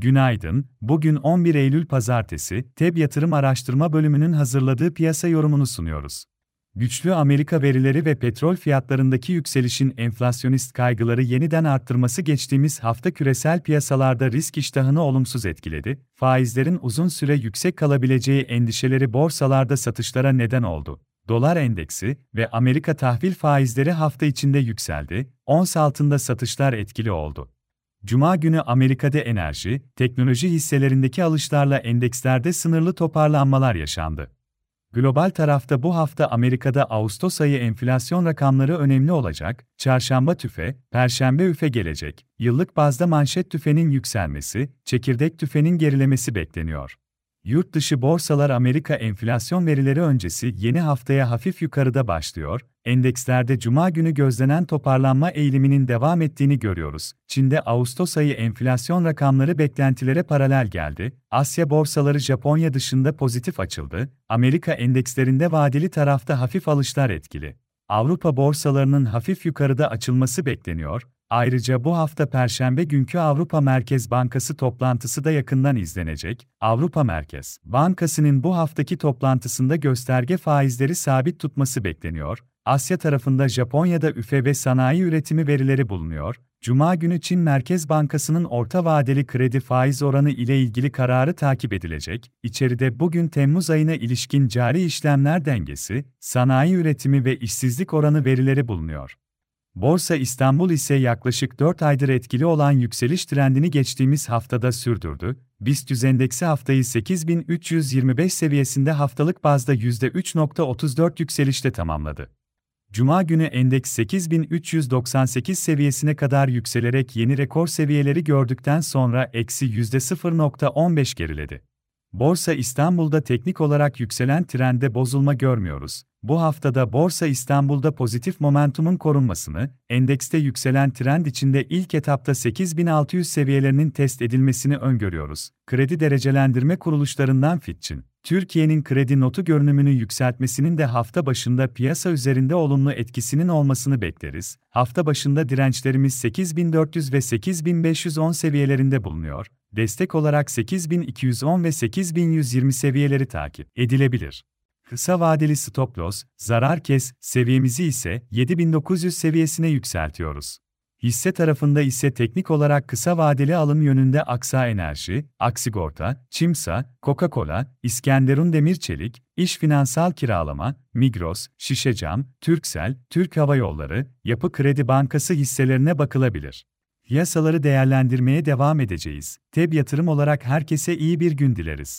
Günaydın, bugün 11 Eylül Pazartesi, TEB Yatırım Araştırma Bölümünün hazırladığı piyasa yorumunu sunuyoruz. Güçlü Amerika verileri ve petrol fiyatlarındaki yükselişin enflasyonist kaygıları yeniden arttırması geçtiğimiz hafta küresel piyasalarda risk iştahını olumsuz etkiledi, faizlerin uzun süre yüksek kalabileceği endişeleri borsalarda satışlara neden oldu. Dolar endeksi ve Amerika tahvil faizleri hafta içinde yükseldi, ons altında satışlar etkili oldu. Cuma günü Amerika'da enerji, teknoloji hisselerindeki alışlarla endekslerde sınırlı toparlanmalar yaşandı. Global tarafta bu hafta Amerika'da Ağustos ayı enflasyon rakamları önemli olacak, çarşamba tüfe, perşembe üfe gelecek, yıllık bazda manşet tüfenin yükselmesi, çekirdek tüfenin gerilemesi bekleniyor. Yurt dışı borsalar Amerika enflasyon verileri öncesi yeni haftaya hafif yukarıda başlıyor, endekslerde cuma günü gözlenen toparlanma eğiliminin devam ettiğini görüyoruz. Çin'de Ağustos ayı enflasyon rakamları beklentilere paralel geldi, Asya borsaları Japonya dışında pozitif açıldı, Amerika endekslerinde vadeli tarafta hafif alışlar etkili. Avrupa borsalarının hafif yukarıda açılması bekleniyor, Ayrıca bu hafta Perşembe günkü Avrupa Merkez Bankası toplantısı da yakından izlenecek. Avrupa Merkez Bankası'nın bu haftaki toplantısında gösterge faizleri sabit tutması bekleniyor. Asya tarafında Japonya'da üfe ve sanayi üretimi verileri bulunuyor. Cuma günü Çin Merkez Bankası'nın orta vadeli kredi faiz oranı ile ilgili kararı takip edilecek. İçeride bugün Temmuz ayına ilişkin cari işlemler dengesi, sanayi üretimi ve işsizlik oranı verileri bulunuyor. Borsa İstanbul ise yaklaşık 4 aydır etkili olan yükseliş trendini geçtiğimiz haftada sürdürdü. BIST endeksi haftayı 8325 seviyesinde haftalık bazda %3.34 yükselişte tamamladı. Cuma günü endeks 8398 seviyesine kadar yükselerek yeni rekor seviyeleri gördükten sonra eksi %0.15 geriledi. Borsa İstanbul'da teknik olarak yükselen trende bozulma görmüyoruz. Bu haftada Borsa İstanbul'da pozitif momentumun korunmasını, endekste yükselen trend içinde ilk etapta 8600 seviyelerinin test edilmesini öngörüyoruz. Kredi derecelendirme kuruluşlarından Fitch'in, Türkiye'nin kredi notu görünümünü yükseltmesinin de hafta başında piyasa üzerinde olumlu etkisinin olmasını bekleriz. Hafta başında dirençlerimiz 8400 ve 8510 seviyelerinde bulunuyor. Destek olarak 8210 ve 8120 seviyeleri takip edilebilir. Kısa vadeli stop loss, zarar kes seviyemizi ise 7900 seviyesine yükseltiyoruz. Hisse tarafında ise teknik olarak kısa vadeli alım yönünde Aksa Enerji, Aksigorta, Çimsa, Coca-Cola, İskenderun Demir Çelik, İş Finansal Kiralama, Migros, Şişecam, Türksel, Türk Hava Yolları, Yapı Kredi Bankası hisselerine bakılabilir. Piyasaları değerlendirmeye devam edeceğiz. TEB yatırım olarak herkese iyi bir gün dileriz.